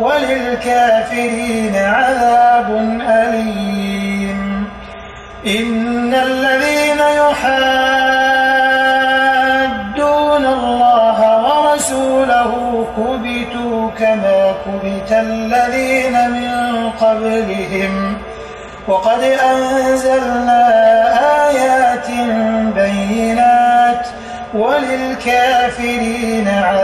وللكافرين عذاب أليم. إن الذين يحادون الله ورسوله كبتوا كما كبت الذين من قبلهم. وقد أنزلنا آيات بينات وللكافرين عذاب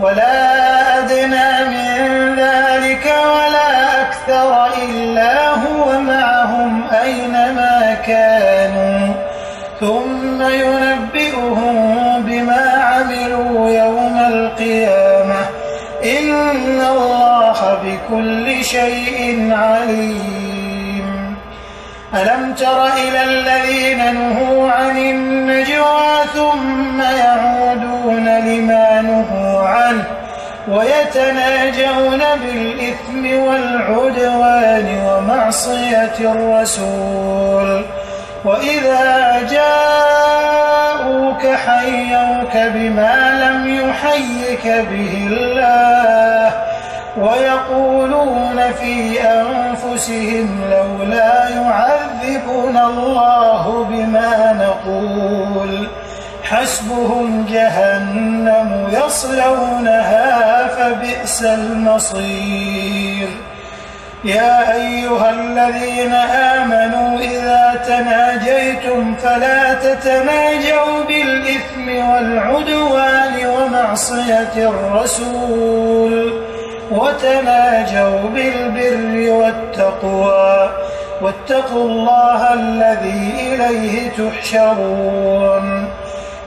ولا أدنى من ذلك ولا أكثر إلا هو معهم أينما كانوا. ثم ينبئهم بما عملوا يوم القيامة. إن الله بكل شيء عليم. ألم تر إلى الذين نهوا عن النجوى ويتناجون بالإثم والعدوان ومعصية الرسول. وإذا جاءوك حيوك بما لم يحيك به الله ويقولون في أنفسهم لولا يعذبنا الله بما نقول. حسبهم جهنم يصلونها فبئس المصير. يا أيها الذين آمنوا إذا تناجيتم فلا تتناجوا بالإثم والعدوان ومعصية الرسول وتناجوا بالبر والتقوى. واتقوا الله الذي إليه تحشرون.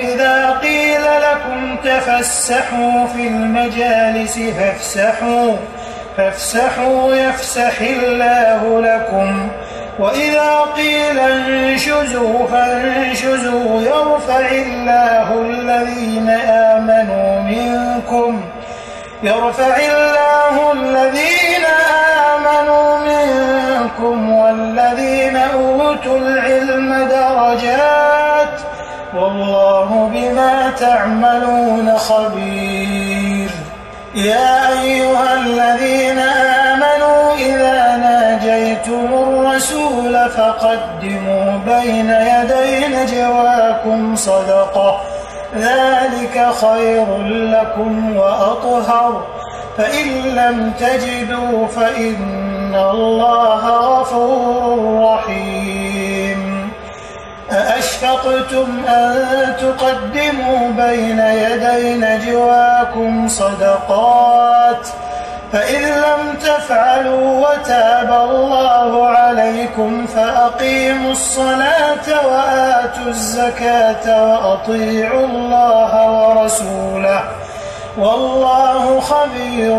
إذا قيل لكم تفسحوا في المجالس فافسحوا فافسحوا يفسح الله لكم. وإذا قيل انشزوا فانشزوا يرفع الله الذين آمنوا منكم يرفع الله الذين آمنوا منكم والذين أوتوا العلم درجات والله بما تعملون خبير. يا أيها الذين آمنوا إذا ناجيتم الرسول فقدموا بين يدي نجواكم صدقة. ذلك خير لكم وأطهر. فإن لم تجدوا فإن الله غفور رحيم. أأشفقتم أن تقدموا بين يدي نجواكم صدقات ؟ فإن لم تفعلوا وتاب الله عليكم فأقيموا الصلاة وآتوا الزكاة وأطيعوا الله ورسوله والله خبير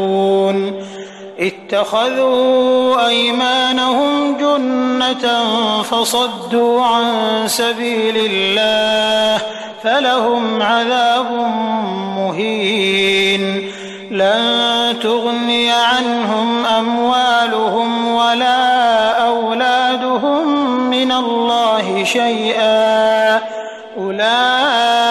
اتخذوا أيمانهم جنة فصدوا عن سبيل الله فلهم عذاب مهين. لن تغني عنهم أموالهم ولا أولادهم من الله شيئا. أولئك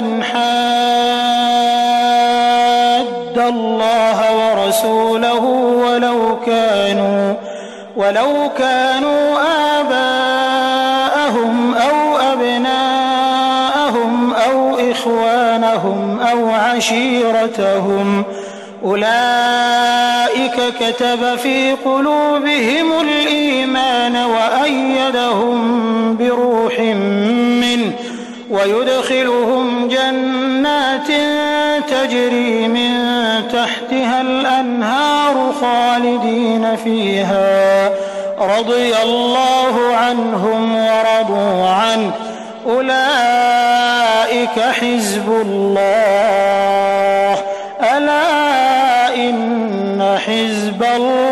من حاد الله ورسوله ولو كانوا ولو كانوا آباءهم أو أبناءهم أو إخوانهم أو عشيرتهم. أولئك كتب في قلوبهم الإيمان وأيدهم بروح ويدخلهم جنات تجري من تحتها الأنهار خالدين فيها. رضي الله عنهم ورضوا عنه. أولئك حزب الله. ألا إن حزب الله